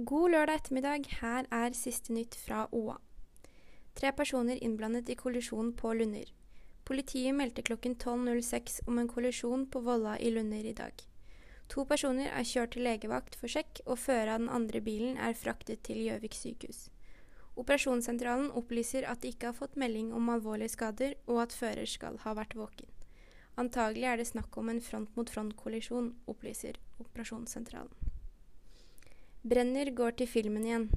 God lørdag ettermiddag. Her er siste nytt fra OA. Tre personer innblandet i kollisjon på Lunder. Politiet meldte klokken 12.06 om en kollisjon på Volla i Lunder i dag. To personer er kjørt til legevakt for sjekk, og fører av den andre bilen er fraktet til Gjøvik sykehus. Operasjonssentralen opplyser at de ikke har fått melding om alvorlige skader, og at fører skal ha vært våken. Antagelig er det snakk om en front-mot-front-kollisjon, opplyser operasjonssentralen. Brenner går til filmen igjen.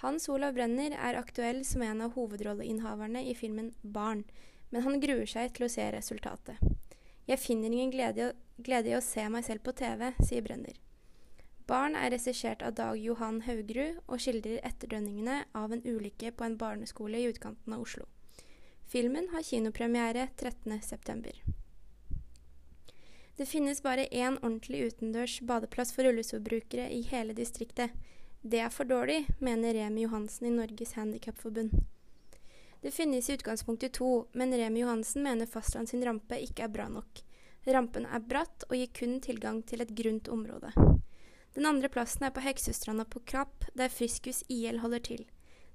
Hans Olav Brenner er aktuell som en av hovedrolleinnehaverne i filmen Barn, men han gruer seg til å se resultatet. Jeg finner ingen glede, i å se meg selv på TV, sier Brenner. Barn er regissert av Dag Johan Haugerud og skildrer etterdønningene av en ulykke på en barneskole i utkanten av Oslo. Filmen har kinopremiere 13.9. Det finnes bare én ordentlig utendørs badeplass for rullestolbrukere i hele distriktet. Det er for dårlig, mener Remi Johansen i Norges Handikapforbund. Det finnes i utgangspunktet to, men Remi Johansen mener fastland sin rampe ikke er bra nok. Rampen er bratt og gir kun tilgang til et grunt område. Den andre plassen er på Heksestranda på Krapp, der Friskus IL holder til.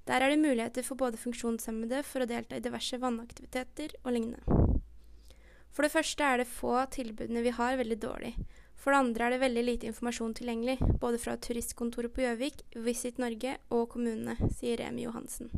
Der er det muligheter for både funksjonshemmede for å delta i diverse vannaktiviteter og lignende. For det første er det få tilbudene vi har, veldig dårlig. For det andre er det veldig lite informasjon tilgjengelig, både fra turistkontoret på Gjøvik, Visit Norge og kommunene, sier Remi Johansen.